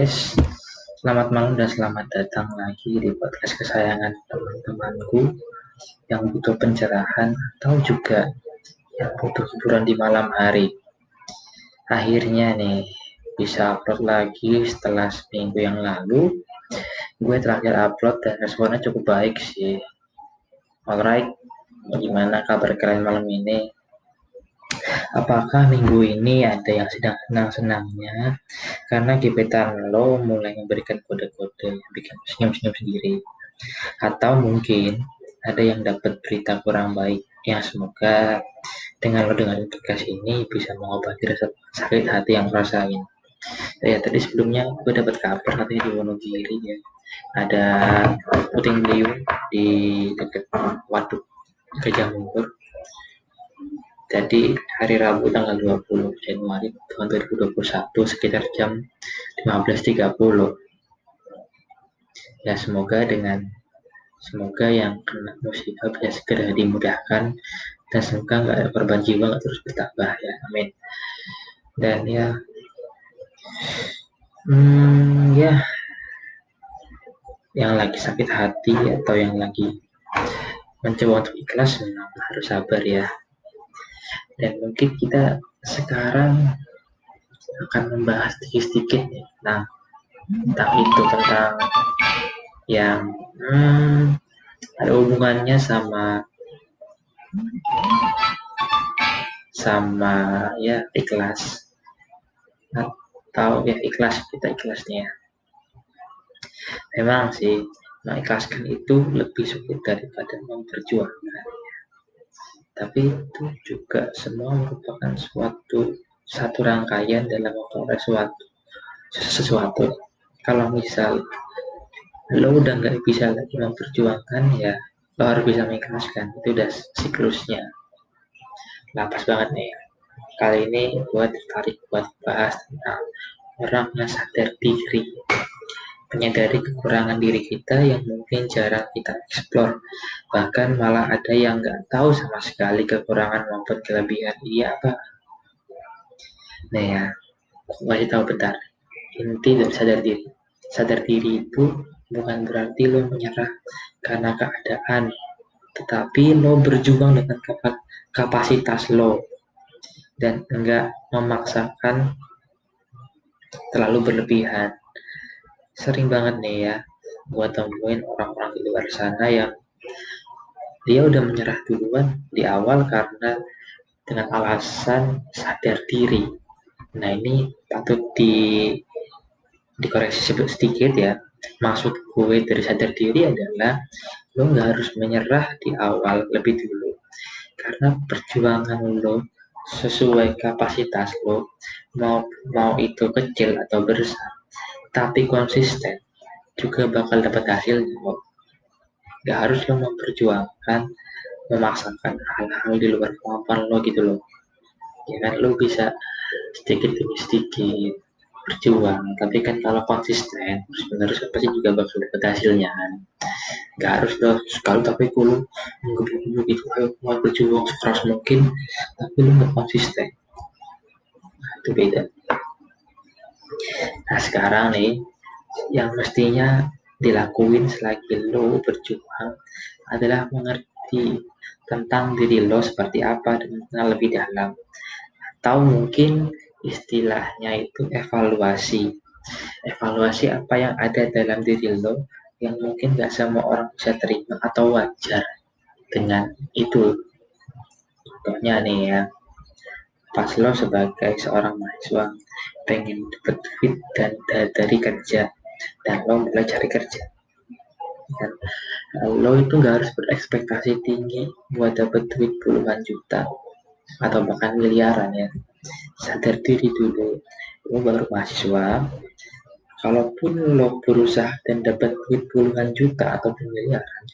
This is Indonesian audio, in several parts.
guys, selamat malam dan selamat datang lagi di podcast kesayangan teman-temanku yang butuh pencerahan atau juga yang butuh hiburan di malam hari. Akhirnya nih bisa upload lagi setelah seminggu yang lalu. Gue terakhir upload dan responnya cukup baik sih. Alright, gimana kabar kalian malam ini? Apakah minggu ini ada yang sedang senang-senangnya karena gebetan lo mulai memberikan kode-kode bikin senyum-senyum sendiri? Atau mungkin ada yang dapat berita kurang baik yang semoga dengan lo dengan podcast ini bisa mengobati rasa sakit hati yang rasain. Ya tadi sebelumnya gue dapat kabar katanya di Wonogiri ya ada puting beliung di dekat waduk Gajah jadi hari Rabu tanggal 20 Januari tahun 2021 sekitar jam 15.30. Ya semoga dengan semoga yang kena musibah bisa segera dimudahkan dan semoga nggak ada korban jiwa nggak terus bertambah ya. Amin. Dan ya hmm, ya yang lagi sakit hati atau yang lagi mencoba untuk ikhlas memang harus sabar ya dan mungkin kita sekarang akan membahas sedikit-sedikit tentang tentang itu tentang yang hmm, ada hubungannya sama sama ya ikhlas. Atau ya ikhlas kita ikhlasnya. Memang sih mengikhlaskan itu lebih sulit daripada memperjuangkan tapi itu juga semua merupakan suatu satu rangkaian dalam memperoleh suatu sesuatu. Kalau misal lo udah nggak bisa lagi memperjuangkan ya lo harus bisa mengikhlaskan. Itu udah siklusnya. Lapas banget nih. Kali ini gue tertarik buat bahas tentang orang yang sadar diri menyadari kekurangan diri kita yang mungkin jarang kita eksplor. Bahkan malah ada yang nggak tahu sama sekali kekurangan maupun kelebihan dia apa. Nah ya, aku tahu bentar. Inti dari sadar diri. Sadar diri itu bukan berarti lo menyerah karena keadaan, tetapi lo berjuang dengan kapasitas lo dan enggak memaksakan terlalu berlebihan sering banget nih ya buat temuin orang-orang di luar sana yang dia udah menyerah duluan di awal karena dengan alasan sadar diri. Nah ini patut di dikoreksi sedikit ya. Maksud gue dari sadar diri adalah lo nggak harus menyerah di awal lebih dulu. Karena perjuangan lo sesuai kapasitas lo mau mau itu kecil atau besar tapi konsisten juga bakal dapat hasil kok. Gak harus lo memperjuangkan, memaksakan hal-hal di luar kemampuan lo gitu loh. Ya kan lo bisa sedikit demi sedikit berjuang, tapi kan kalau konsisten terus menerus pasti juga bakal dapat hasilnya kan. Gak harus lo sekali tapi kulo nggak gitu, ayo mau berjuang sekeras mungkin, tapi lo nggak konsisten. Nah, itu beda. Nah sekarang nih, yang mestinya dilakuin selagi lo berjuang adalah mengerti tentang diri lo seperti apa dan mengenal lebih dalam. Atau mungkin istilahnya itu evaluasi. Evaluasi apa yang ada dalam diri lo yang mungkin gak semua orang bisa terima atau wajar dengan itu. Contohnya nih ya, pas lo sebagai seorang mahasiswa pengen dapat duit dan dari kerja. Dan lo mulai cari kerja. Dan lo itu nggak harus berekspektasi tinggi buat dapat duit puluhan juta atau bahkan miliaran ya. Sadar diri dulu. Lo baru mahasiswa. Kalaupun lo berusaha dan dapat duit puluhan juta atau miliaran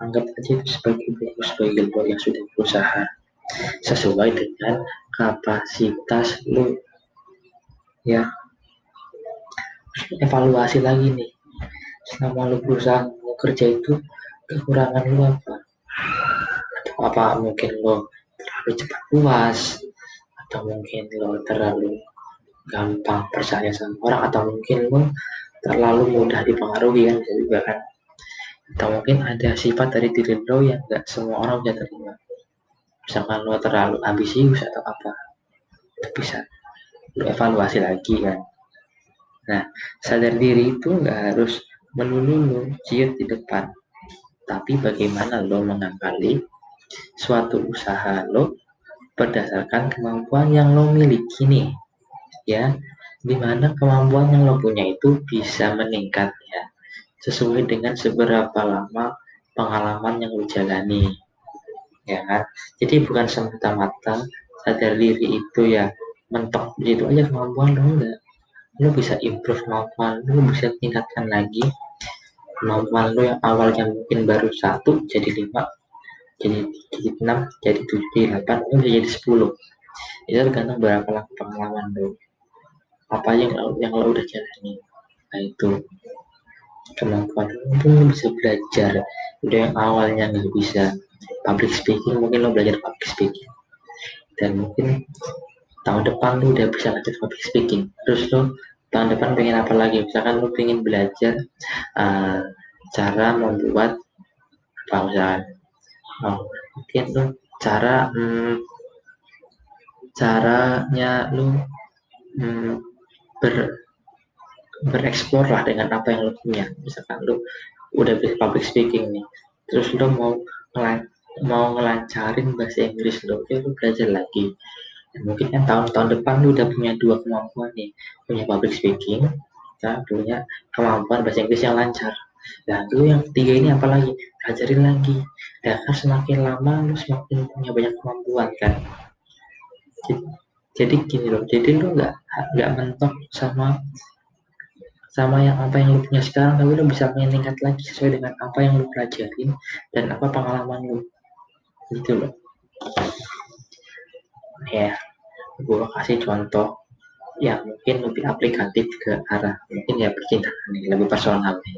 anggap aja itu sebagai bonus bagi lo yang sudah berusaha sesuai dengan kapasitas lo ya. Evaluasi lagi nih. Selama lo berusaha mau kerja itu kekurangan lo apa? Atau apa mungkin lo terlalu cepat puas? Atau mungkin lo terlalu gampang percaya sama orang? Atau mungkin lo terlalu mudah dipengaruhi kan juga kan? Atau mungkin ada sifat dari diri lo yang gak semua orang bisa terima misalkan lo terlalu ambisius atau apa. Itu bisa. Lo evaluasi lagi kan. Nah sadar diri itu nggak harus melulu ciut di depan. Tapi bagaimana lo mengakali suatu usaha lo berdasarkan kemampuan yang lo miliki nih ya. Di mana kemampuan yang lo punya itu bisa meningkat ya. Sesuai dengan seberapa lama pengalaman yang lo jalani ya. Kan jadi bukan semata-mata sadar diri itu ya mentok itu aja kemampuan lo enggak. Lo bisa improve kemampuan lo bisa tingkatkan lagi kemampuan lo yang awalnya mungkin baru satu jadi lima jadi enam jadi tujuh jadi delapan lo bisa jadi sepuluh. Itu tergantung berapa lama pengalaman lo apa yang lo, yang lo udah jalani. Nah itu. Kemampuan lo mungkin bisa belajar. Udah yang awalnya nggak bisa public speaking mungkin lo belajar public speaking. Dan mungkin tahun depan lo udah bisa belajar public speaking. Terus lo tahun depan pengen apa lagi? Misalkan lo pengen belajar uh, cara membuat apa misalkan oh, mungkin lo cara hmm, caranya lo hmm, ber bereksplor lah dengan apa yang lo punya. Misalkan lo udah bisa public speaking nih. Terus lo mau mau ngelancarin bahasa Inggris lo ya lo belajar lagi. Dan mungkin kan tahun-tahun depan lo udah punya dua kemampuan nih. Punya public speaking ya, punya kemampuan bahasa Inggris yang lancar. Nah lo yang ketiga ini apalagi belajarin lagi. Dan kan semakin lama lo semakin punya banyak kemampuan kan. Jadi gini loh jadi lo nggak nggak mentok sama sama yang apa yang lo punya sekarang tapi lo bisa meningkat lagi sesuai dengan apa yang lo pelajarin dan apa pengalaman lo gitu loh. Ya gue kasih contoh yang mungkin lebih aplikatif ke arah mungkin ya percintaan nih lebih personal nih.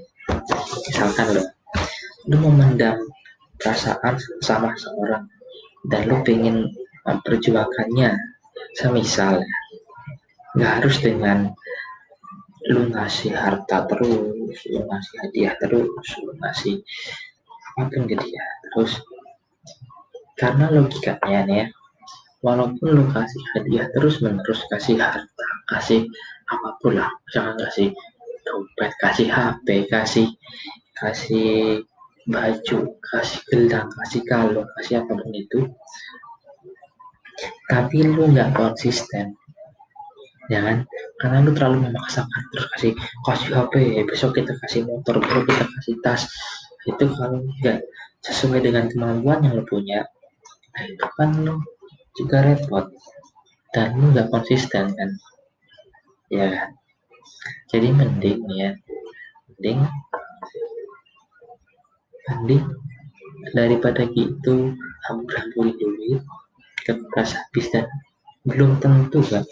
Misalkan lo lo memendam perasaan sama seorang dan lo pengen memperjuangkannya. Semisal nggak harus dengan lu ngasih harta terus lu ngasih hadiah terus lu ngasih apa pun ke dia. Terus karena logikanya nih ya walaupun lu kasih hadiah terus menerus kasih harta kasih apa pun lah jangan kasih dompet kasih HP kasih kasih baju kasih gelang kasih kalung kasih apa pun itu tapi lu nggak konsisten ya kan? Karena lu terlalu memaksakan terus kasih kasih HP besok kita kasih motor besok kita kasih tas. Itu kalau nggak sesuai dengan kemampuan yang lu punya nah itu kan lo juga repot. Dan lo nggak konsisten kan? Ya kan? Jadi mending ya mending mending daripada gitu hambur-hamburin duit keras habis dan belum tentu kan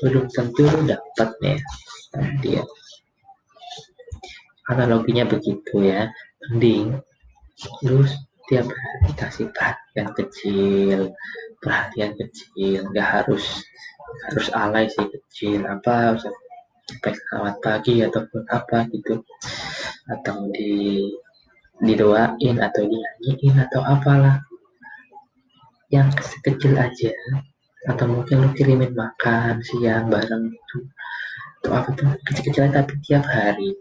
belum tentu lo dapat nih nanti ya. Analoginya begitu ya. Mending terus tiap hari kasih perhatian kecil perhatian kecil. Nggak harus harus alay sih kecil. Apa sampai selamat pagi ataupun apa gitu. Atau di didoain atau dinyanyiin atau apalah. Yang kecil aja atau mungkin lo kirimin makan siang bareng itu atau apa pun kecil-kecil tapi tiap hari.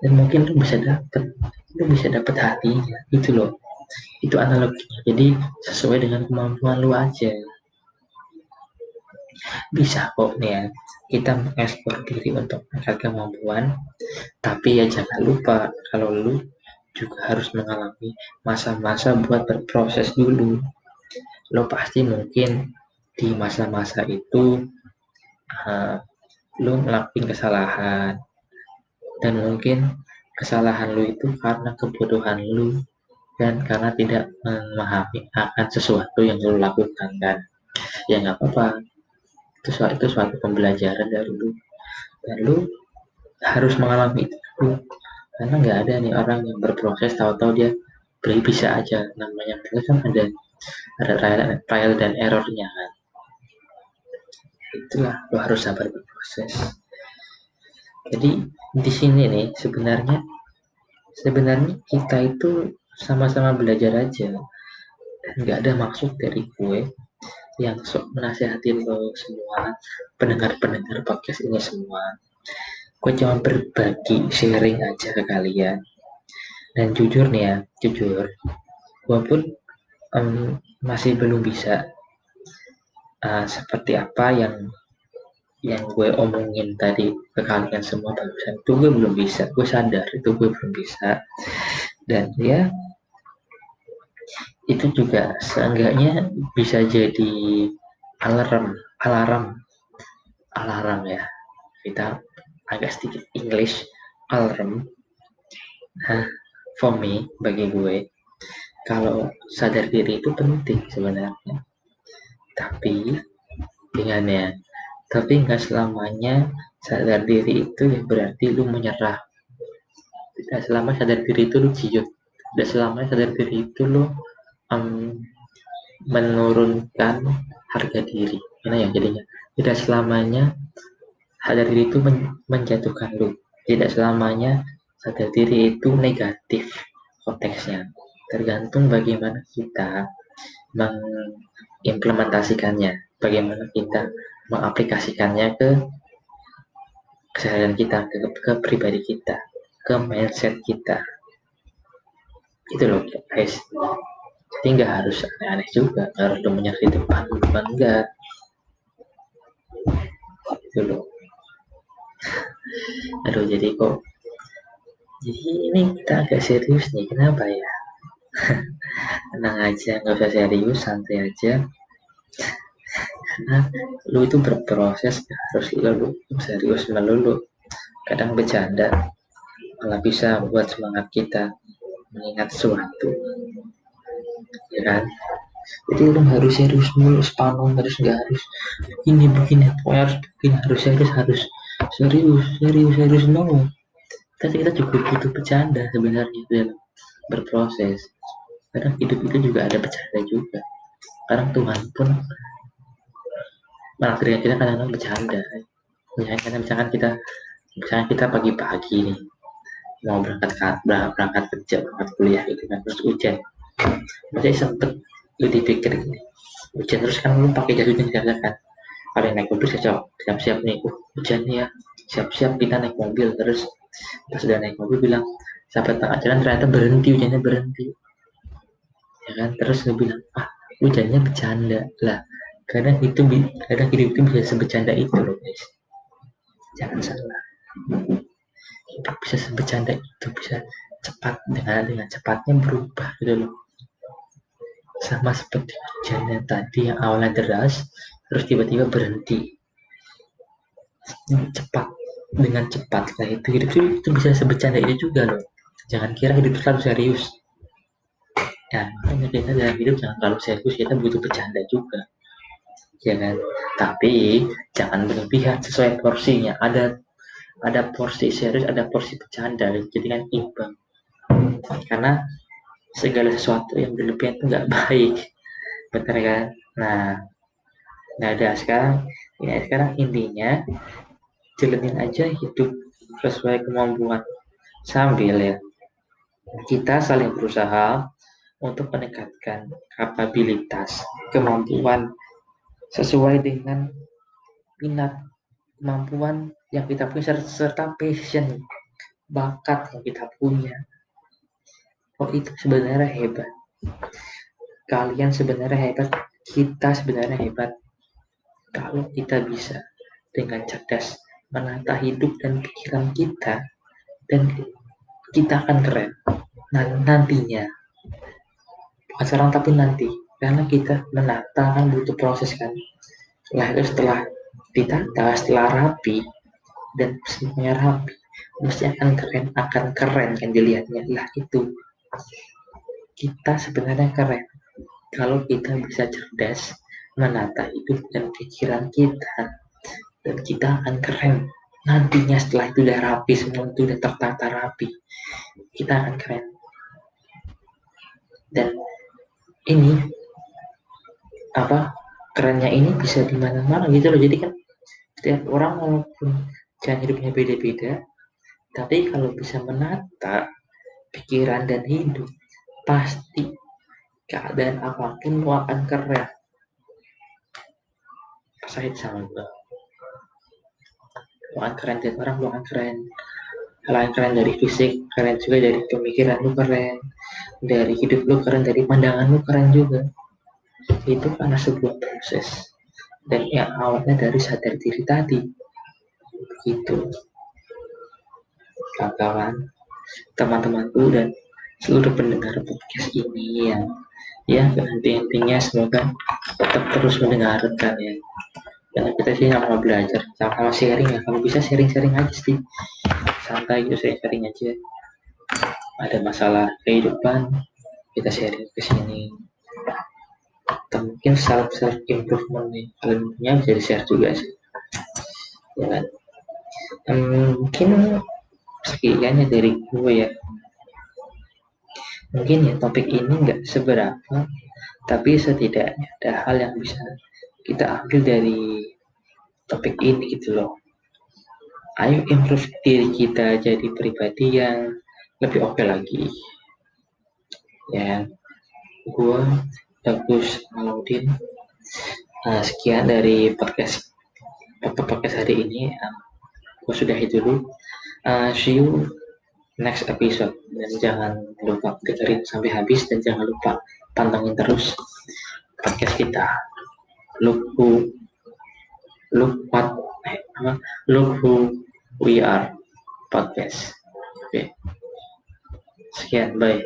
Dan mungkin lo bisa dapet lu bisa dapat hatinya itu loh. Itu analoginya. Jadi sesuai dengan kemampuan lu aja. Bisa kok nih ya kita mengekspor diri untuk meningkatkan kemampuan. Tapi ya jangan lupa kalau lu juga harus mengalami masa-masa buat berproses dulu. Lo pasti mungkin di masa-masa itu uh, lo ngelakuin kesalahan. Dan mungkin kesalahan lu itu karena kebodohan lu dan karena tidak memahami akan sesuatu yang lu lakukan dan ya nggak apa-apa. Itu suatu, itu suatu pembelajaran dari lu. Dan lu harus mengalami itu karena nggak ada nih orang yang berproses tahu-tahu dia beri bisa aja. Namanya proses kan ada ada trial dan errornya kan itulah lo harus sabar berproses. Jadi di sini nih sebenarnya sebenarnya kita itu sama-sama belajar aja. Nggak ada maksud dari gue yang sok menasehatin lo semua pendengar-pendengar podcast ini semua. Gue cuma berbagi sharing aja ke kalian. Dan jujur nih ya jujur gue pun um, masih belum bisa uh, seperti apa yang yang gue omongin tadi ke kalian semua barusan itu gue belum bisa. Gue sadar itu gue belum bisa. Dan ya itu juga seenggaknya bisa jadi alarm alarm alarm ya. Kita agak sedikit English alarm. Nah for me bagi gue kalau sadar diri itu penting sebenarnya tapi dengan ya tapi nggak selamanya sadar diri itu ya berarti lu menyerah. Tidak selama sadar diri itu lu ciut. Tidak selamanya sadar diri itu lu um, menurunkan harga diri. Mana ya jadinya? Tidak selamanya sadar diri itu men menjatuhkan lu. Tidak selamanya sadar diri itu negatif konteksnya. Tergantung bagaimana kita mengimplementasikannya bagaimana kita mengaplikasikannya ke keseharian kita ke, ke pribadi kita ke mindset kita. Itu loh guys. Jadi nggak harus aneh-aneh juga nggak harus domennya di depan depan enggak itu loh. Aduh jadi kok jadi ini kita agak serius nih kenapa ya tenang aja nggak usah serius santai aja. Karena lu itu berproses harus lu serius melulu. Kadang bercanda malah bisa buat semangat kita mengingat sesuatu. Ya kan? Jadi lu harus serius mulu sepanon harus nggak harus ini begini. Pokoknya harus begini harus serius harus serius serius serius no tapi kita juga butuh bercanda sebenarnya dalam berproses. Kadang hidup itu juga ada bercanda juga. Kadang Tuhan pun menakdirkan kita kadang-kadang bercanda. Misalnya karena misalkan kita misalnya kita pagi-pagi nih mau berangkat berangkat kerja berangkat kuliah gitu kan terus hujan. Masih sempet lu dipikir gini hujan terus kan lu pakai jas hujan biasa kan. Kalau naik mobil saya siap-siap nih uh, hujan ya siap-siap kita naik mobil. Terus pas udah naik mobil bilang sampai tengah jalan ternyata berhenti hujannya berhenti. Ya kan? Terus lu bilang ah hujannya bercanda. Lah kadang itu kadang hidup itu bisa sebecanda itu loh guys. Jangan salah. Hidup bisa sebecanda itu bisa cepat dengan dengan cepatnya berubah gitu loh. Sama seperti hujannya tadi yang awalnya deras terus tiba-tiba berhenti. Cepat dengan cepat lah itu hidup itu, itu bisa sebecanda itu juga loh jangan kira hidup selalu serius. Ya makanya kita dalam hidup jangan terlalu serius kita butuh bercanda juga. Ya kan? Tapi jangan berlebihan sesuai porsinya. Ada ada porsi serius ada porsi bercanda. Jadi kan imbang. Karena segala sesuatu yang berlebihan itu nggak baik. Benar kan? Nah nggak ada. Sekarang ya sekarang intinya jalanin aja hidup sesuai kemampuan. Sambil ya kita saling berusaha untuk meningkatkan kapabilitas kemampuan sesuai dengan minat kemampuan yang kita punya serta passion bakat yang kita punya. Oh itu sebenarnya hebat. Kalian sebenarnya hebat kita sebenarnya hebat. Kalau kita bisa dengan cerdas menata hidup dan pikiran kita dan kita akan keren nantinya. Bukan sekarang tapi nanti. Karena kita menata kan butuh proses kan. Lah itu setelah ditata setelah rapi dan semuanya rapi mesti akan keren akan keren kan dilihatnya. Lah itu. Kita sebenarnya keren. Kalau kita bisa cerdas menata hidup dan pikiran kita. Dan kita akan keren. Nantinya setelah itu udah rapi semua itu udah tertata rapi kita akan keren dan ini apa kerennya ini bisa di mana-mana gitu loh. Jadi kan setiap orang walaupun jalan hidupnya beda-beda tapi kalau bisa menata pikiran dan hidup pasti keadaan apa pun lu akan keren. Percaya sama gue lu akan keren. Dan orang akan keren yang keren dari fisik keren juga dari pemikiran lu keren dari hidup lu keren dari pandangan lu keren juga. Itu karena sebuah proses. Dan yang awalnya dari sadar diri tadi. Begitu. Kawan-kawan teman-temanku dan seluruh pendengar podcast ini yang ya intinya semoga tetap terus mendengarkan ya. Karena kita sih sama belajar. Sama sharing ya kalau bisa sharing-sharing aja sih santai gitu sharing-sharing aja. Ada masalah kehidupan kita sharing ke sini. Atau mungkin self self improvement nih. Punya bisa di share juga sih. Ya kan? Hmm, mungkin sekian ya dari gue ya. Mungkin ya topik ini nggak seberapa tapi setidaknya ada hal yang bisa kita ambil dari topik ini gitu loh ayo improve diri kita jadi pribadi yang lebih oke okay lagi. Ya. Gue bagus Alaudin uh, sekian dari podcast podcast hari ini. Uh, gue sudahi dulu. Uh, see you next episode. Dan jangan lupa dengerin sampai habis dan jangan lupa pantengin terus podcast kita. Look who look what eh, look who we are podcast oke okay. sekian bye